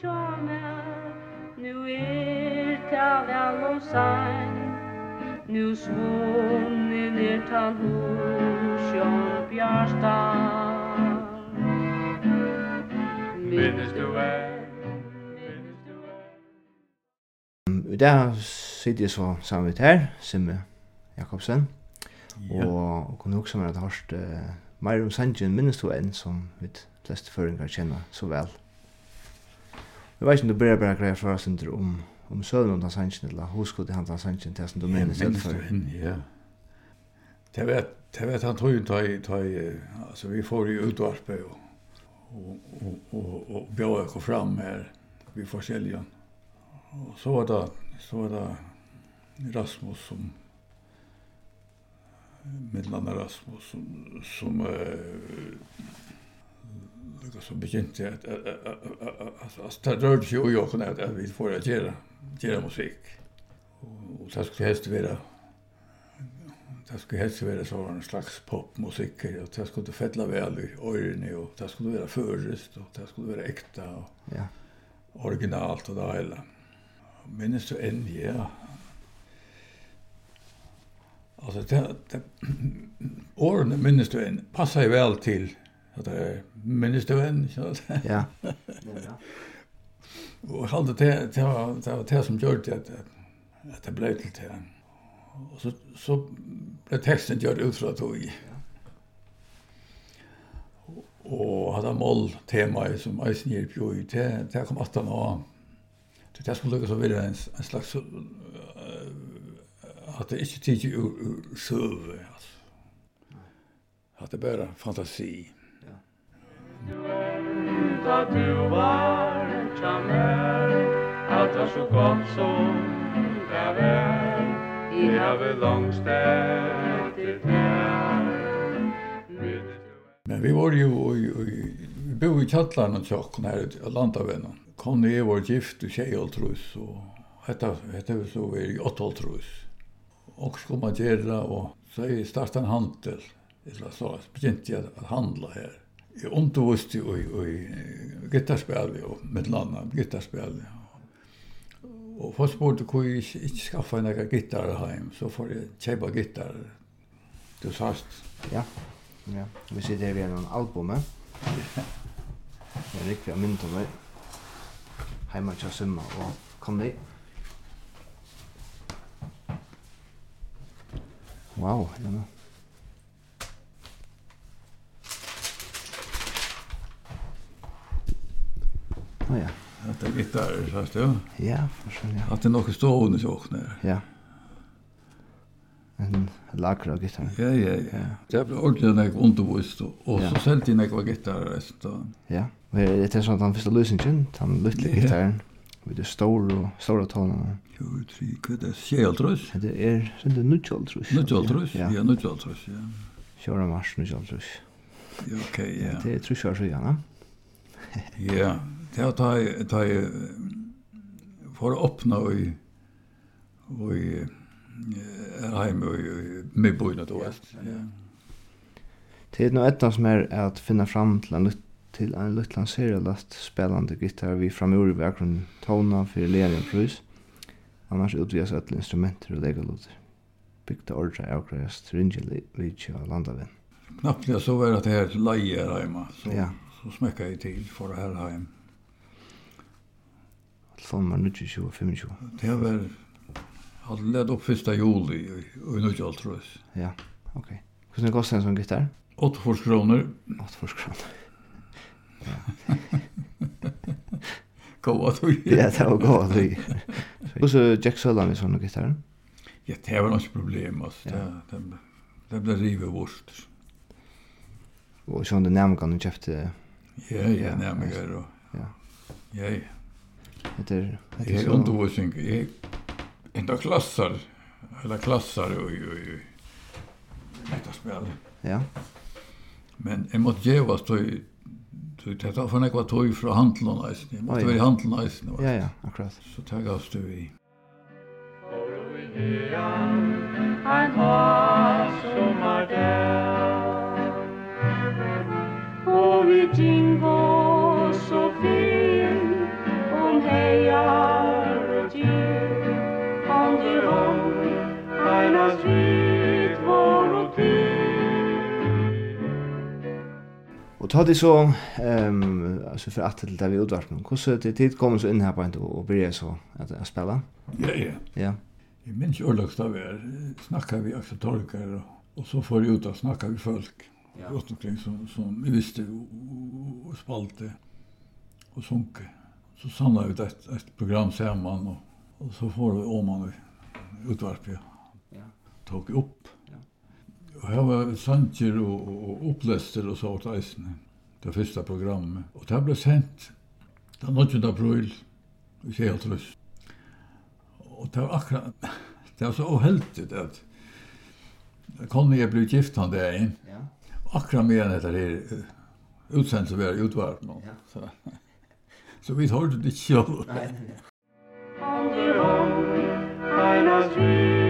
stormar Nu er ta vel og sang Nu svunni nirtan husjon bjarsta Minnes du er I dag sitter jeg så sammen med her, Simme Jakobsen. Ja. Og, og kunne også være at jeg har hørt uh, mer om Sanjen minnes du enn som vi fleste føringer kjenner så vel. Jeg vet ikke om du bare bare greier for oss om, om søvn om den sannsyn, eller husk til han den sannsyn til som du mener selv for. Ja, det vet, det vet han tog ta i, ta i, altså vi får i utvarpe og, og, og, og, og bjør oss fram her, vi får selja. Og så var det, så var det Rasmus som, mittlandet Rasmus som, som uh, lukka så begynte jag at att det rørte seg och jag at att vi får att göra göra musik. og det skulle helst være det skulle helst være så en slags popmusikk og det skulle fälla vel i öronen og det skulle være førest og det skulle være ekta og ja. originalt og det hele minnes du enn ja. altså det, det årene minnes du enn passer ju vel til at det er minnes du enn, ikke sant? Ja. Og jeg halde det, det var det, var det som gjør det, at, at det ble til det. Og så, så ble teksten gjort ut fra tog. Og hadde mål tema som eisen gir på i, det, det kom 18 år. Det det skulle lukkes å være en, en slags, uh, at det ikke tidlig ur, ur søve, altså. At det bare fantasi. Ja Uta du var chamer Allt var så gott som det var I havet långstätt i Men vi var ju i, i, vi bo i kjallarna och tjocken her i Landavännen. Conny är vår gift och tjej och trus och detta hette vi så är i åtta och trus. Och så kom jeg till och så startade en handel. eller så, begynte jeg å handla her jag undervist i i gitarrspel och med landa gitarrspel. spurte först jeg ikke, ikke skaffa en egen gitarrer hem så får jeg köpa gitarrer. Du sast. Ja. Ja, vi sitter her ved en album. Jeg rikker av mynd til meg. Heima til Simma og kom dit. Wow, ja, no. åkna, ja. Att det gitar, sagt du? Ja, förstås, ja. Att det nog står under så åkna, ja. En lagra gitar. Ja, ja, ja. Det blev ordentligt när jag undervist, och så säljde jag när jag var gitar. Ja, men det är så att han första lösningen, han lyfte gitarren. Vi det stora och stora tonerna. Jo, tre, hva er det? Sjealtrus? Det er, det er nudjaltrus. Nudjaltrus, ja, nudjaltrus, ja. Kjøra mars, nudjaltrus. Ja, okej, ja. Det er trusjar så gjerne. Ja, Det har tagit tagit för att öppna i i Erheim och med bojna då. Ja. Det er noe ett som er at finna fram til en till en liten serielast spelande gitar vi framöver i bakgrunden tona for Lerian Prus. Annars utvias alla instrumenter og legaloter. bygda ordra avgräs tringelig vid tjua landavinn. Knappt jag så var det här lejer hemma. Så, ja. så smäckade jag till för det här hemma til sommar 25. Det har var hadde lett opp 1. juli og i 1930. Ja, ok. Hvordan kostet en sånn gitar? 8 kroner. 8 kroner. Gåa tog. Ja, det var gåa tog. Og så Jack Sullivan med sånne gitar. Ja, det var noe problem, altså. Ja. Det, det, det ble rivet vårt. Og sånn det nærmere kan du kjøpte... Ja, ja, nærmere. Ja. Ja, ja. Det heter heter jag undervisning jag inte klassar eller klasser och och och detta spel. Ja. Men jag måste ge vad så så det tar för några tog från handeln alltså. Det måste vara i handeln alltså. Ja ja, akkurat. Så tar jag oss du i. Ein Haus um Ardell O vi tingo svit var og Og ta det så, um, altså for at til det vi utvarpen, hvordan til tid kom så inn her på en og byrja så at jeg spela? Ja, ja. Ja. Jeg minns jo årlags da vi er, snakka vi akkurat torkar, og, så får jeg ut og snakka vi folk, ja. rundt omkring som, som vi visste, og, spalte, og sunke. Så samla vi et, et program saman, og, og så får vi åman vi utvarpen, ja tog upp. Og her var sanger og, og, opplester og sånt eisene, det første programmet. Og det ble sendt den 8. april i Kjeltrøs. Og det var akkurat, det var så uheldigt at Conny jeg ble gift han der inn. Ja. Akkurat med en etter her, utsendt som vi har utvart nå. Ja. Så, så vi hörde det ikke selv. Nei, nei, nei.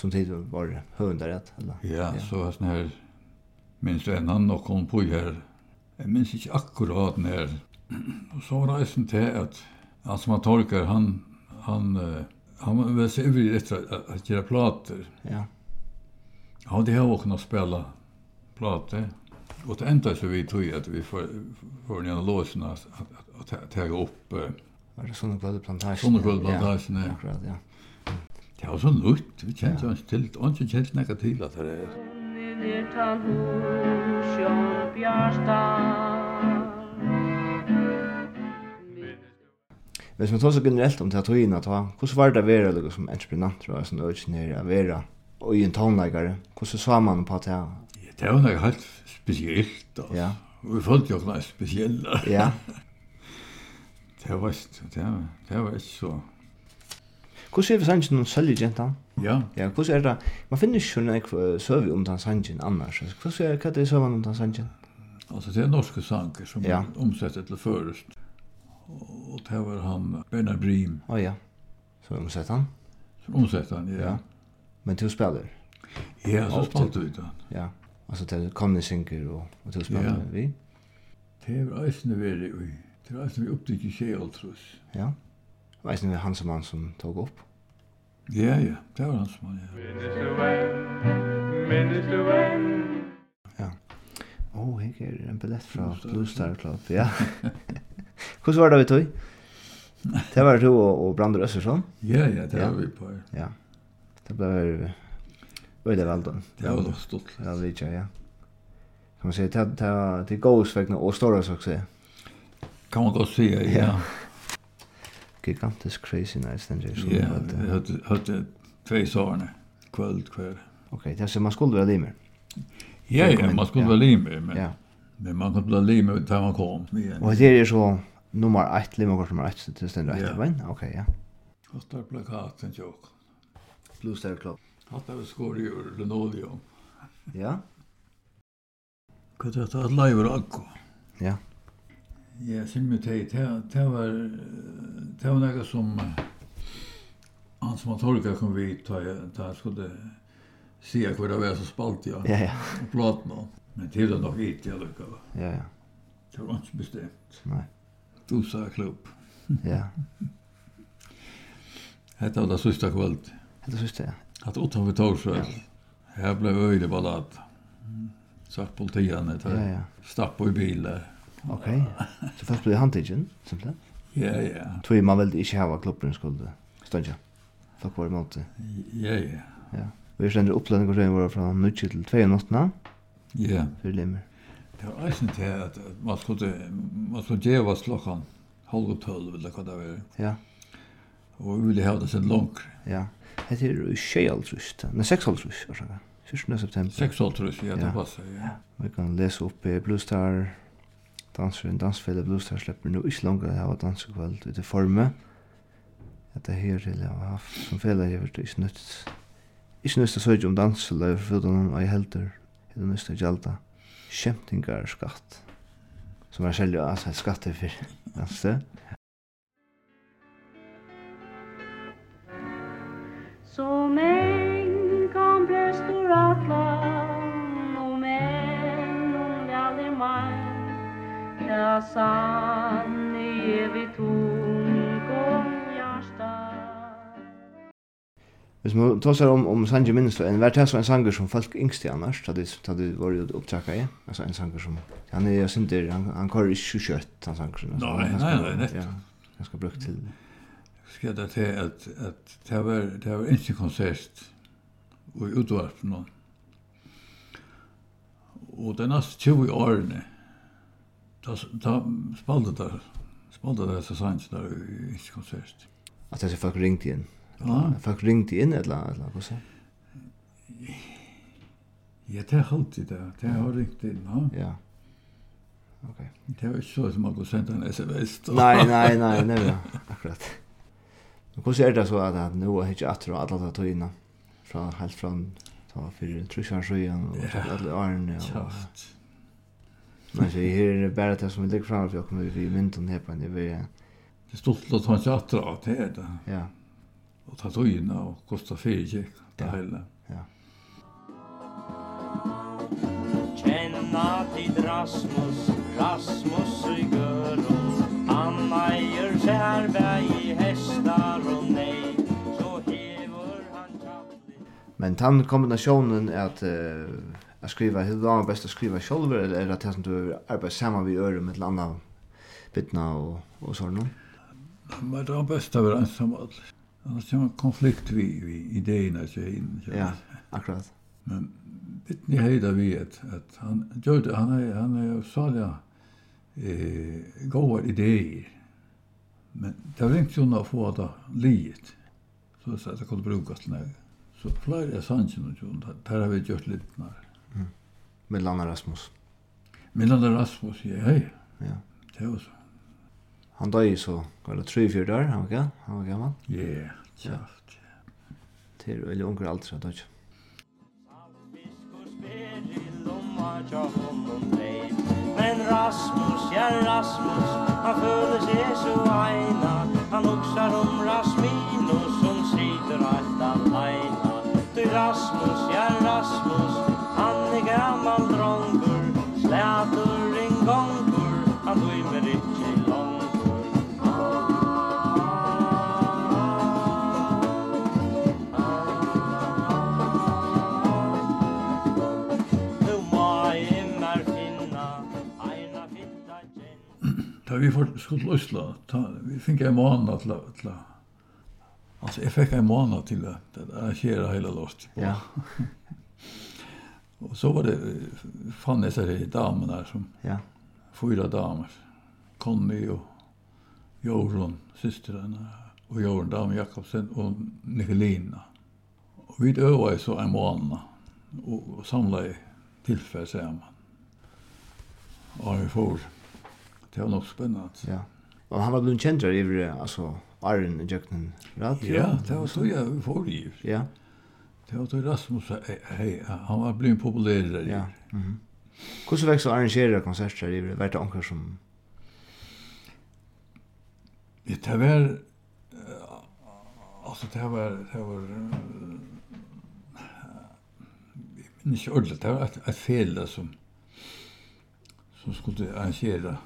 som tid var hundrarätt eller? Ja, ja. så sån här minst en annan och kom på här jag minns inte akkurat när och så var det sen till att han som man tolkar han han han var så ivrig efter att, att göra plattor ja. Ja det har också något spela plattor och det enda så vi tror att vi får får ner låsen att att ta upp var det såna kvadratplantationer Sånne kvadratplantationer ja, ja. Det var så nytt, vi kjente ja. hans til, og ikke kjente nekka til at det er. Nirtan hos Jón Bjarstad Hvis man tar så generelt om det at høyina, hvordan var det å være liksom, som entreprenant, tror og sånn øyne, å være og i en tonleikare, hvordan sa man på det? Ja, det var noe helt spesielt, altså. Ja. Vi følte jo noe spesielt. Ja. det var, det, var, det var ikke så Hvordan er vi sannsyn om sølge gentan? Ja. Ja, hvordan er det? Man finner ikke noen jeg søve om den sannsyn annars. Hvordan er det hva er om den sannsyn? Altså, det er norske sanker som ja. omsetter til først. Og det var han Bernard Brim. Å oh, ja. Så omsetter han? Som omsetter han, ja. ja. Men du spiller? Ja, så spalte vi den. Ja. Altså, det kom ni synker og, og du spiller ja. vi? Det var eisne veri, det var eisne vi opptikk i tjei Ja. Ja vet ni han som han som tog upp. Ja, ja, det var han som han, ja. Minnes du vem, minnes du vem. Ja. Åh, oh, här är en billett från Blue Star Club, ja. Hvordan var det vi tog? Det var du og, og Brander Østersson? Ja, ja, det var vi på. Ja. Det ble blev öde välden. Det var nog stort. Ja, vi tjej, ja. Kan man si, det, er det, det är gåsvägna och stora succé. Kan man gott säga, ja gigantisk crazy nights den där. Ja, jag hade hade två såna kvöld kväll. Okej, det så man skulle väl limer. Ja, ja, man skulle väl limer, men ja. men man kunde bli limer där man kom. Och det är så nummer 1 limer kort nummer 1 till den rätta Men Okej, ja. Och där plakaten jag. Blue Star Club. Att det var skor i linoleum. Ja. Kutat att live rock. Ja. Ja, Simmetei, det var det var något som han som har tolkat kom vi ta ta skulle se hur det var så spalt ja. Ja ja. Plåt nå. Men det var nog hit jag lucka. Ja ja. Det var inte bestämt. Nej. Du sa klubb. ja. Det var det sista kvällt. Det sista ja. Att åtta vi tog så. Här blev öjlig ballad. Satt politianet. Ja ja. Stapp i bilar. Ok, Så først blir handtigen, simpelthen? Ja, ja. Två man vel ikke hava klubben skulle. Stanja. Fuck var emot det. Ja, ja. Ja. Vi er ständer upplänningar som var från 9 till 2 natten. Ja. Fyrir lemmer. Det var ju inte at man skulle man skulle ge vad klockan halv 12 eller hva det var. Ja. Og vi ville ha det sin långt. Ja. Det er ju skält Nej, 6 halv rust. 1. september. Seks halv ja, det passar. Ja. Vi kan läsa upp Blue Star danseren Dansfellet Bluestar slipper nu ikke langt å ha dansekveld ut i forme. At det her til jeg har haft som felet jeg vet ikke nytt. Ikke nytt å søke om danseløy for utan ei helter. Det er nytt å gjelda. Kjemtingar skatt. Som er selja altså skatter for danse. Som en kan prestor atlas sann i evig tung om hjärsta Hvis man tar seg om, om Sanji minnes, en vart här en sanger som folk yngst i annars, hade det jo upptacka i, altså en sanger som, han er jo syns han, han kører ikke kjøtt, han sanger. Altså, nei, nei, nej, nei, nej. Ja, han skal bruke til det skal det til at, at det, var, det var ikke konsert og i utvarp nå. Og de neste 20 årene Da, da spalte der, spalte der så sant der i konsert. At det folk ringte inn? Ja. Folk ringte inn et eller annet, hva sa? Ja, det er alltid det. Det har ringt inn, ja. Ja. Okay. Det var ikke så som man kunne sende en sms. Nei, nei, nei, nei, ja, akkurat. Men hvordan er det så at, at nå er ikke atter og alle tatt togene? Fra, helt fra, ta fyrir trusjansøyen og alle årene. Ja, ja. Alltså här är det bara det som ligger framför jag kommer vi mynton här på det vi det stolt då han chatta att det är det. Ja. Och ta tojna och kosta fyrje det hela. Ja. Känna till Rasmus, Rasmus i göror. Han ejer kärberg i hästar och nej. Så hever han tjapplig. Men den kombinationen är att uh, att skriva hur var bäst att skriva själv eller är det som du arbetar samman vi gör med landa bitna och och så sådär Men det var bäst att vara ensam alls. Annars är man konflikt vid, vid idéerna sig in. Ja, akkurat. Men bitni heida vi at at han gjorde, han er han er är saliga eh, goda idéer. Men det var inte sådana att få det livet. Så att det kunde brukas till något. Så flera sannsyn och sånt, där har vi gjort lite mer. Mm. Mellan Rasmus. Mellan Rasmus, ja, ja. Ja. Det var så. Han døde så, var det tre, fire år, han var ikke? Han var gammel? Ja, tjaft. Det er veldig unger alt, så det ikke. Men Rasmus, ja Rasmus, han føler seg så eina Han huksar om Rasminus, som sitter alt alaina Du Rasmus, ja Rasmus, gammal drongur Slætur en gongur Han døymer ikkje longur Nu må jeg mer finna Eina fitta kjenn Da vi får skutt løsla Vi fikk en måned til å løsla. Altså, jeg fikk en måned til månad till att arrangera hele låst. Ja. Og så var det fann jag sig damerna som ja. fyra damer. Conny og Jorun, systrarna och Jorun Dam Jakobsen och Nikolina. Och vi övade så en månad och i tillfälle sammen. Og vi får. Det var nok spännande. Ja. Och han var blitt kjent der i altså, Arjen i Jöknen. Ja, det var så jag får i. Ja. Det var då Rasmus hei, han var blivit populär där. Ja. Mhm. Hvordan vekst växer arrangera konserter i det vart ankar som Det här var alltså det här var det här minns inte ordentligt det var ett, ett fel som som skulle arrangera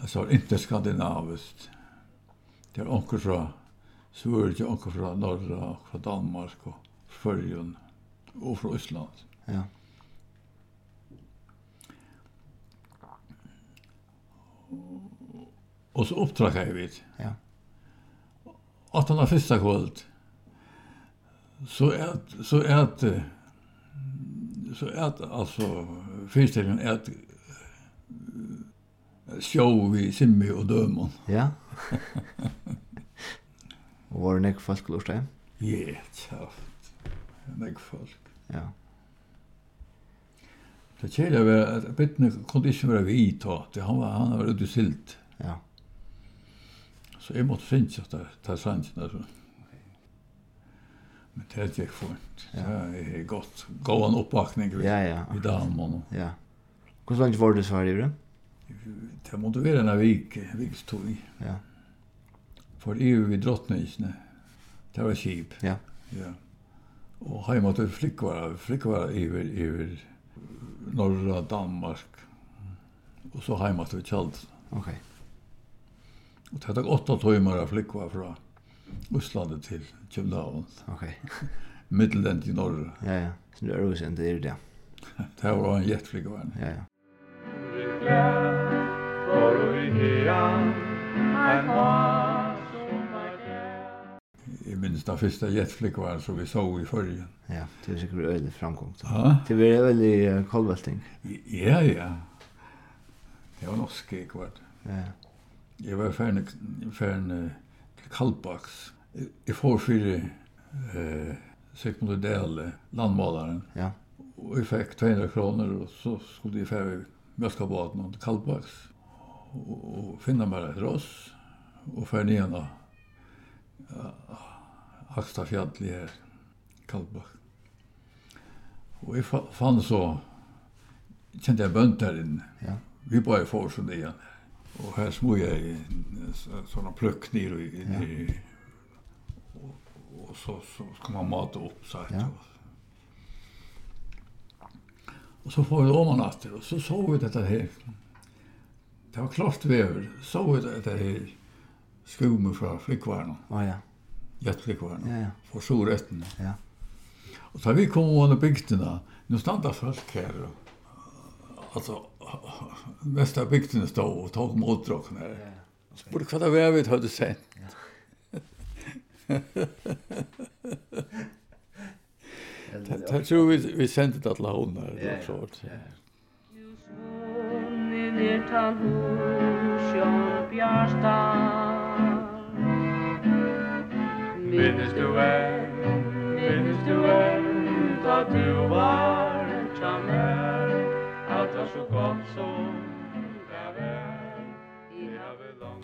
alltså inte skandinaviskt det var ankar från så var det ikke fra Norra, fra Danmark og Førjen og fra Østland. Ja. Og så opptrakk jeg vidt. Ja. At han har første kvöld, så at, så at, så at, altså, fyrstillingen at sjå vi simmi og dømon. Ja. Og var det nek folk lort det? Ja, tjaft. Nek folk. Ja. Det kjære var at bittne kunne ikke være vi i ta. Han var, han var ute i silt. Ja. Så jeg måtte finne at det er sannsyn, altså. Men det er ikke fint. Ja. Det er godt. Gå en oppvakning vi, ja, ja. i dagen. Ja. Hvordan var det så her i det? Det måtte være en vik, vikstog. Ja. Ja for EU vi drottningsne. Det var skip. Ja. Ja. Og heima til flikkvara, flikkvara iver, iver norra Danmark. Og så heima til Kjald. Ok. Og det tok åtta tøymer av flikkvara fra Østlandet til København. Ok. Middelend i norra. Ja, ja. Så det er jo det er det. Det var en jetflikkvara. Ja, ja. Ja, for vi her, ein minst det första jetflygvar som vi så i förrgen. Ja, det var säkert öjlig framgång. Ja. Det var öjlig uh, kolvälting. Ja, ja. Det var norsk i kvart. Ja. Jeg var färn, färn til till Kallbaks. I får fyra eh, Sigmund Udell, landmålaren. Ja. Og jeg fikk 200 kroner, og så skulle jeg färg mjölkabaten til till Kallbaks. Og, och finna mig ett ross og färg ner Ja, Haksta fjalli her, Kallbakk. Og jeg fann så, kjente jeg bønt der inne. Ja. Vi bare får sånn igjen. Og her små jeg sånne pløkk ned og inn i, og, og så, så skal man mate opp, sa jeg. Ja. Og så får vi det om natter, og så så vi dette her. Det var klart vever, så vi dette her skummer fra flikkvarna. Ah, ja. Gjettlik var. Ja, ja. For så røttene. Ja. Og så vi kom under bygdene, nå standa folk her, altså, mest av bygdene stod og tog motdrokken her. Ja. Spurte hva det var vi hadde sett. Ja. Det tror vi, vi sendte det til hon her. Ja, ja. så hon i nertan hos Sjön Bjarstan Minnes du än, minnes du än da du var tja mer Allt var så godt som det var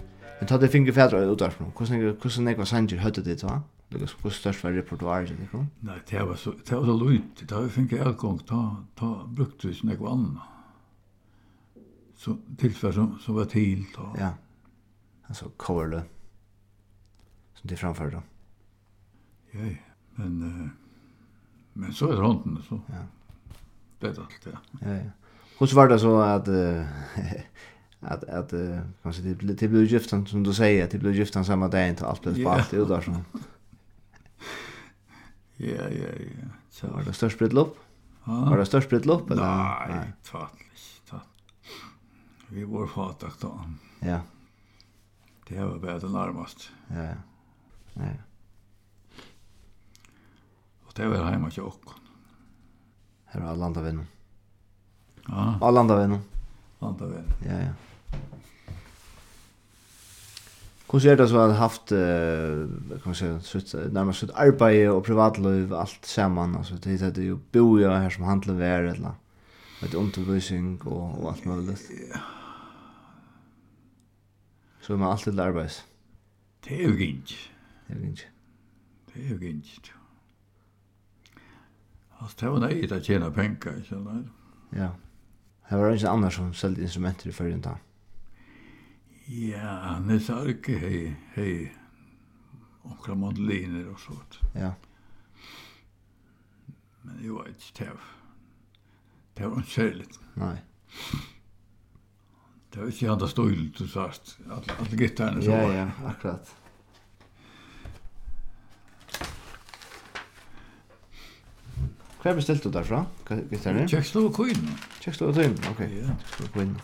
Men ta det finger fædra i udarfen, hvordan jeg var sanger høyde det da? Lukas, hvor størst var repertoaret det kom? Nei, det var så, det var så lurt, det var finger elgång, ta, ta, brukte vi som jeg anna. Så tilfell som, som var til, ta. Ja, altså coverle, som det framførte. Ja. Ja, ja. Men, uh, men så er det hånden, så. Ja. Det er alt, ja. Ja, ja. Hvordan var det så at, uh, at, at uh, kanskje det, det ble giften, som du sier, det ble giften samme dagen til alt ble spalt ut der, sånn. ja, ja, ja. Så. Var det størst brittlopp? Ah. Var det størst brittlopp? Nei, tattelig, tatt. Vi var fatak da. Ja. Det var bare det nærmest. Ja, ja. Ja, ja. Og det var heima til okkon. Her var landa vinnum. Ja. Ah. landa vinnum. Landa vinnum. Ja, ja. Hvordan er det så at haft, kan man säga, sitt, nærmest sitt arbeid og privatliv, alt saman, altså, det er jo boja her som handler vær, eller, et undervisning og, og alt mulig. Ja. Så er man alltid til arbeids. Det er jo gint. Det er jo gint. Det er jo gint. Alltså det var nej att tjäna pengar så där. Ja. Det var inte annars som sålde instrumenter i förrän då? Ja, Nils Arke inte hej hej. Och kramandliner och sånt. Ja. Men det var inte täv. Det var inte särligt. Nej. Det var inte andra stöjligt, du sagt. Alla, alla gitarrna så var Ja, ja, akkurat. Hva bestilte du derfra? Gitarren? Kjøkstå og kvinn. Queen. Kjøkstå og Queen, ok. Ja. Kjøkstå og Queen.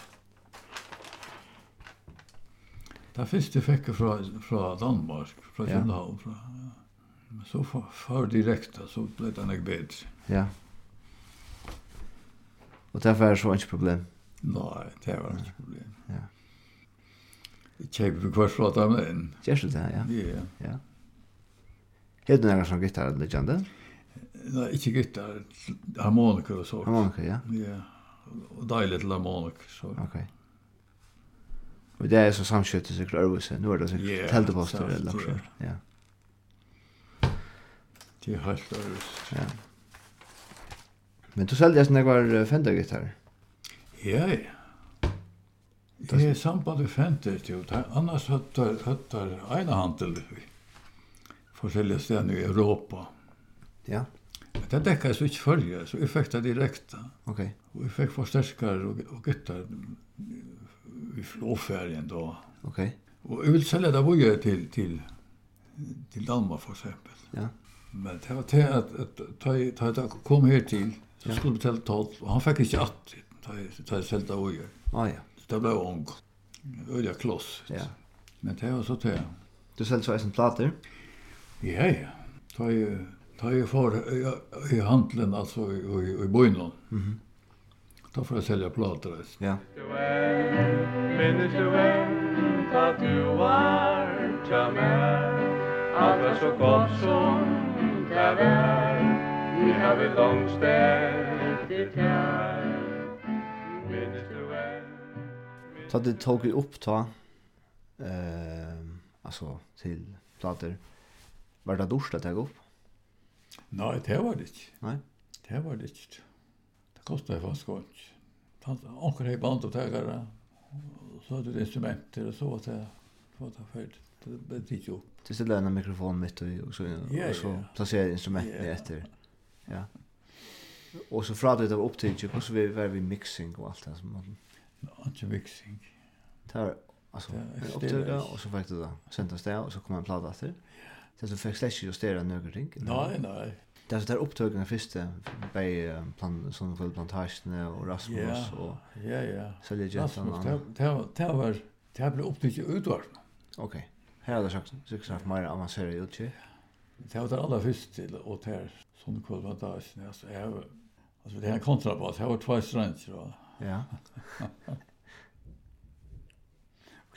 Det første jeg fikk fra, fra Danmark, fra ja. København. Fra, ja. Så far, far direkte, så ble det nok bedre. Ja. Og derfor er det så ikke problem? Nei, det var ikke problem. Ja. Jeg kjøper hver fra dem inn. Kjøkstå det, ja. Ja. ja. Hedden er en sånn gitarren, legende? Ja. Nei, ikke gitar, harmonika og sånt. Harmonika, ja? Ja, og deilig til harmonika, så. Ok. Og det er så samskjøttet sikkert Ørvise, nå er det sikkert yeah, telteposter eller laksjør, ja. Det er helt Ørvise. Ja. Men du selgte jeg sånn var Fender-gitar? Ja, ja. Det er samband med Fender, jo. Annars høtter, høtter ene handel forskjellige steder i Europa. Ja. Ja Det dekka så ikke følge, så jeg fikk det direkte. Ok. Og jeg fikk forsterkar og, og gittar i flåferien da. Ok. Og jeg vil selge det boje til, til, til Danmark for eksempel. Ja. Men det var til at, at da jeg kom her til, så skulle jeg betale tolv, og han fikk ikke att da jeg selge det boje. Ah, ja. Så det ble ung. Øyla kloss. Ja. Men det var så til. Du selger så eisen plater? Ja, ja. Da jeg Da jeg får i i handelen, altså i, i, i bøynen, mm -hmm. da får jeg selge plater. Ja. Minnes du vent at du var til meg, at det så godt som det var, vi har vi langt sted til tær. Minnes du vent... Så det tog vi upp ta, eh, alltså till plater, var det dorsdag tog opp? Nei, det var det ikke. Nei? Det var det ikke. Det kostet jeg fast gått. Anker hei band og tegere, så hadde det instrumenter, og så var det, så var det ferdig. Det ble ikke opp. Det stiller en mikrofon mitt, og så, Ja, og så plasserer instrumentet ja. etter. Ja. Og så fra det var opptidlig, hvordan vi var vi mixing og alt det som man... Ikke mixing. Det var, altså, opptidlig, og så fikk det da, sendt oss det, og så kom en plate etter. Så du fikk slett ikke justera några ting? Nei, nei. Det är så der opptøkene första bei plan, som vel plantagen och Rasmus ja, og ja, ja. Selje Jentene. Rasmus, det det var, det ble opptøkket utvarsen. Okej. Här har det sagt, så sagt mer avansere utkikk. Det var det aller første til, og det er sånne kvalitasjene, altså jeg var, altså det her kontrabass, jeg var twice stranger og... Ja.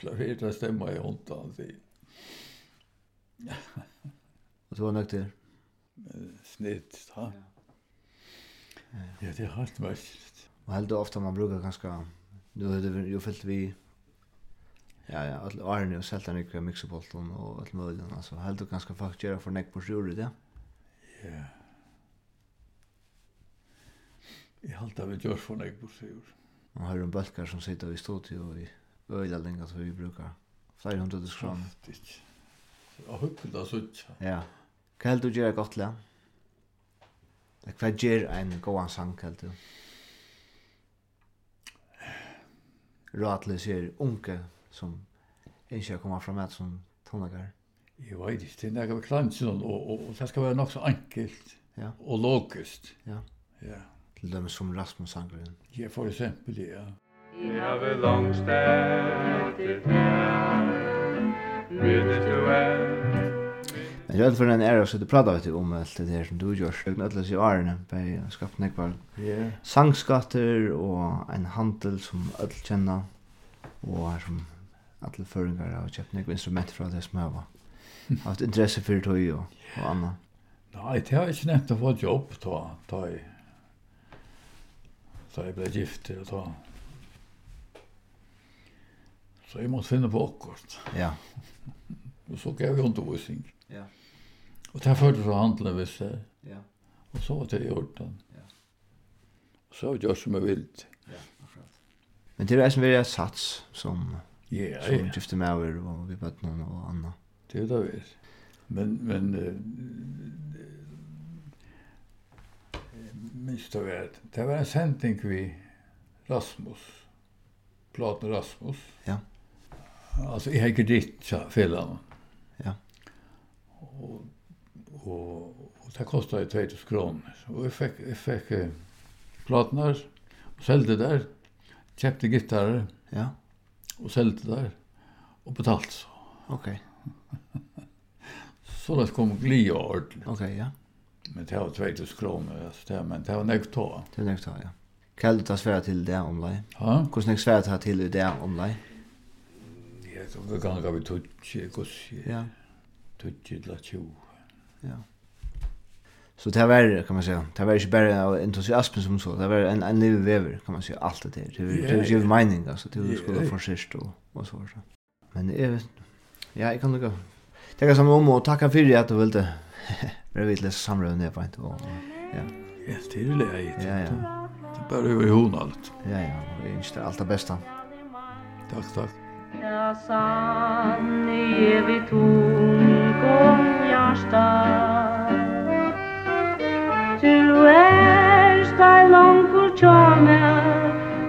Klarer det stemmer i hånden, sier. Og så var nok det. Snitt, da. Ja, det er helt mest. Og helt ofte man bruker ganske, nu er det jo fyllt vi, ja, ja, alle årene og selta nykker miksepolten og alt mulig, altså helt og ganske faktisk gjøre for nekk på sjure, det. Ja. Jeg halte av et gjør for nekk på sjure. Man har en bølgar som sitter i studio i øyla lenge, så vi brukar flere hundre skram. Kraftigt og hukkel av suttja. Ja. Hva heldur du gjerra godt lea? Hva gjer en gåan sang heldur du? Ratli ser unge som ikke kommer fra med som tonlager. Jeg vet ikke, det er nekka beklansen, og, og, og det skal være nok så enkelt ja. og logisk. Ja. Ja. Til dem som Rasmus Sangren. Ja, for eksempel, ja. Jeg har vel langst etter det, Minnes du er Men jag för den era så det pratar vi om allt det där som du gör. Det alla sig är på skapt näkvar. Ja. Sangskatter och en handel som öll känner och som alla föringar har köpt några instrument från det smöva. Haft intresse för det och och annat. Nej, det har inte nämnt att få ett jobb då. Då är jag blev gift och så. Så jag måste finna på akkurat. Ja. Och så gav jag undervisning. Ja. Och där førte så handla vi så. Ja. Och så var det gjort den. Ja. Och så gör som jag vill. Ja, akkurat. Men det är ju som vi har sats som yeah, som yeah. gifte med över och vi vet någon och Anna. Det er det visst. Men men eh, minst av allt. Det var en sending vi Rasmus. Platen Rasmus. Ja. Alltså jag har ikke så sa honom og og och det kostade 2000 kronor och jag fick jag fick platnar och sålde där Kjøpte gitarer. ja och sålde där och betalt så okej okay. så det kom glia ordentlig. okej okay, ja men det var 2000 kronor altså det men det var näkt då det näkt då ja Kallt det svära till det online. Ja. Hur snägt svära till det online? Det kan så vi tog tjekos. Ja tutsi til at 20. Ja. Så det var kan man säga. Det var inte bara entusiasm som så. Det var en en ny vever kan man säga allt det där. Det var ju mening alltså det skulle få sist och och så så. Men jag vet ja, jag kan nog Det kan som om och tacka för det att du ville. Men vi läser samrövne på inte och ja. Ja, det är det. Ja, ja. Det bara över i hon allt. Ja, ja, og jeg ønsker alt det beste. Tack, tack. Ja, sann evigt hon kom jag stad Du är steg långt och tjame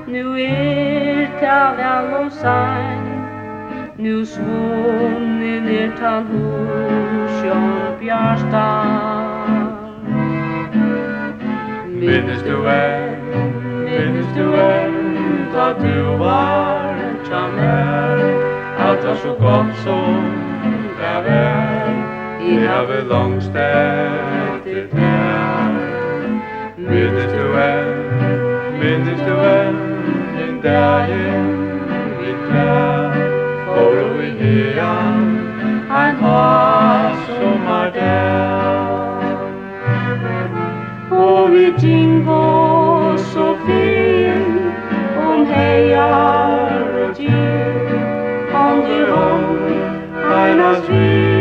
Nu är det väl och sann Nu svunni ner tan hos jag bjärsta Minnes du är, minnes du är Da du var tjame Alt var så godt som det var i havet langst etter deg. Minnes du vel, minnes du vel en dagen vi klær, for og i hean, ein has som er der. Og vi tingo så fin, om heiar og tid, om du om, einas vid,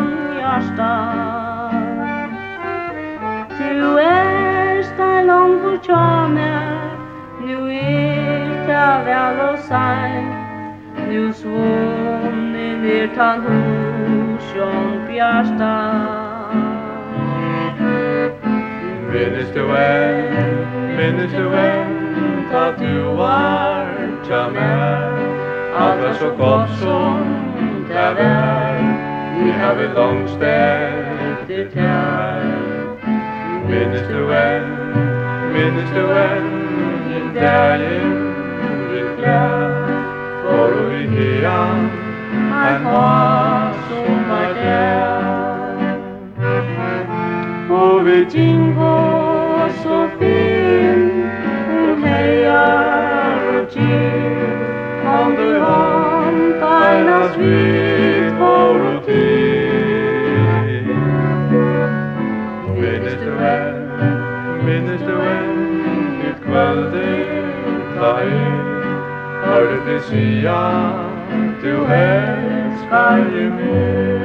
kjørsdag Du erst ein longu tjame Nu er ta vel og sein Nu svonnen er tan husjon bjarsta Minnes du er, minnes du er Ta du var tjame Alt er så godt som det er har vi långst efter tær Minnes du än, minnes du än Den dagen vi klär For vi i hean, en har som er der Og vi gingår så fin Og heier og gir Om du hånd håndtegnas vid vår tid kveldi ta i Hørte sia, du elskar i mig